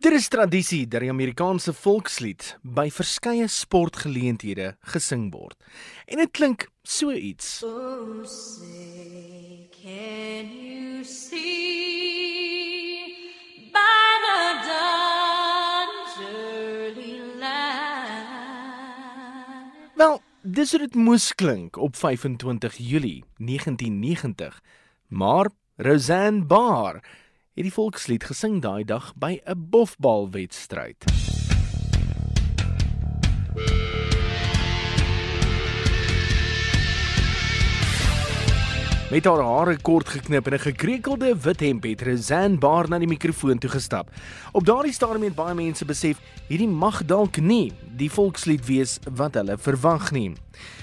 Dit is tradisie dat die Amerikaanse volkslied by verskeie sportgeleenthede gesing word. En dit klink so iets. Oh, say, can you see by the dawn's early light? Wel, dis hoe dit moes klink op 25 Julie 1990. Maar Roseanne Barr het die volkslied gesing daai dag by 'n bofbalwedstryd. Met haar hare kort geknip en 'n gekrekelde wit hemp het Roseanne Barr na die mikrofoon toe gestap. Op daardie stadium het baie mense besef hierdie mag dalk nie die volkslied wees wat hulle verwag nie.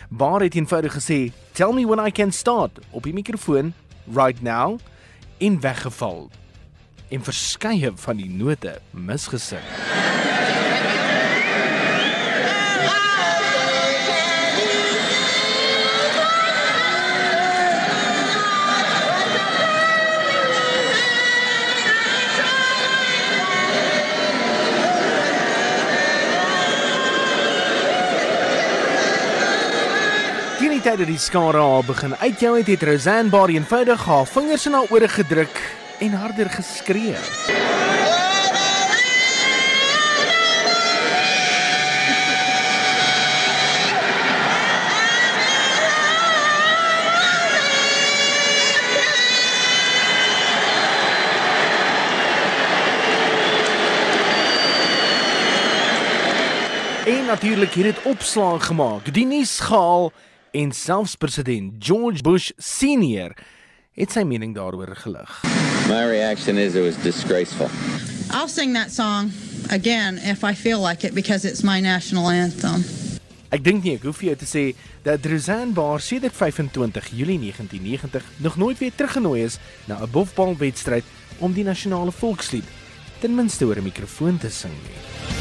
Barr het eenvoudig gesê, "Tell me when I can start" op die mikrofoon right now en weggeval en verskeie van die note misgesing. Tyd dat die skare haar begin uitjou het, het Roseanne Barr eenvoudig haar vingers in haar ore gedruk en harder geskree. En natuurlik het dit opslag gemaak. Die nuus gehaal en selfs president George Bush senior het sy mening daaroor gelig. My reaction is it was disgraceful. I'll sing that song again if I feel like it because it's my national anthem. Ek dink nie ek hoef vir jou te sê dat Roseanne Barr sedert 25 Julie 1990 nog nooit weer teruggenooi is na 'n bofbalwedstryd om die nasionale volkslied ten minste oor 'n mikrofoon te sing nie.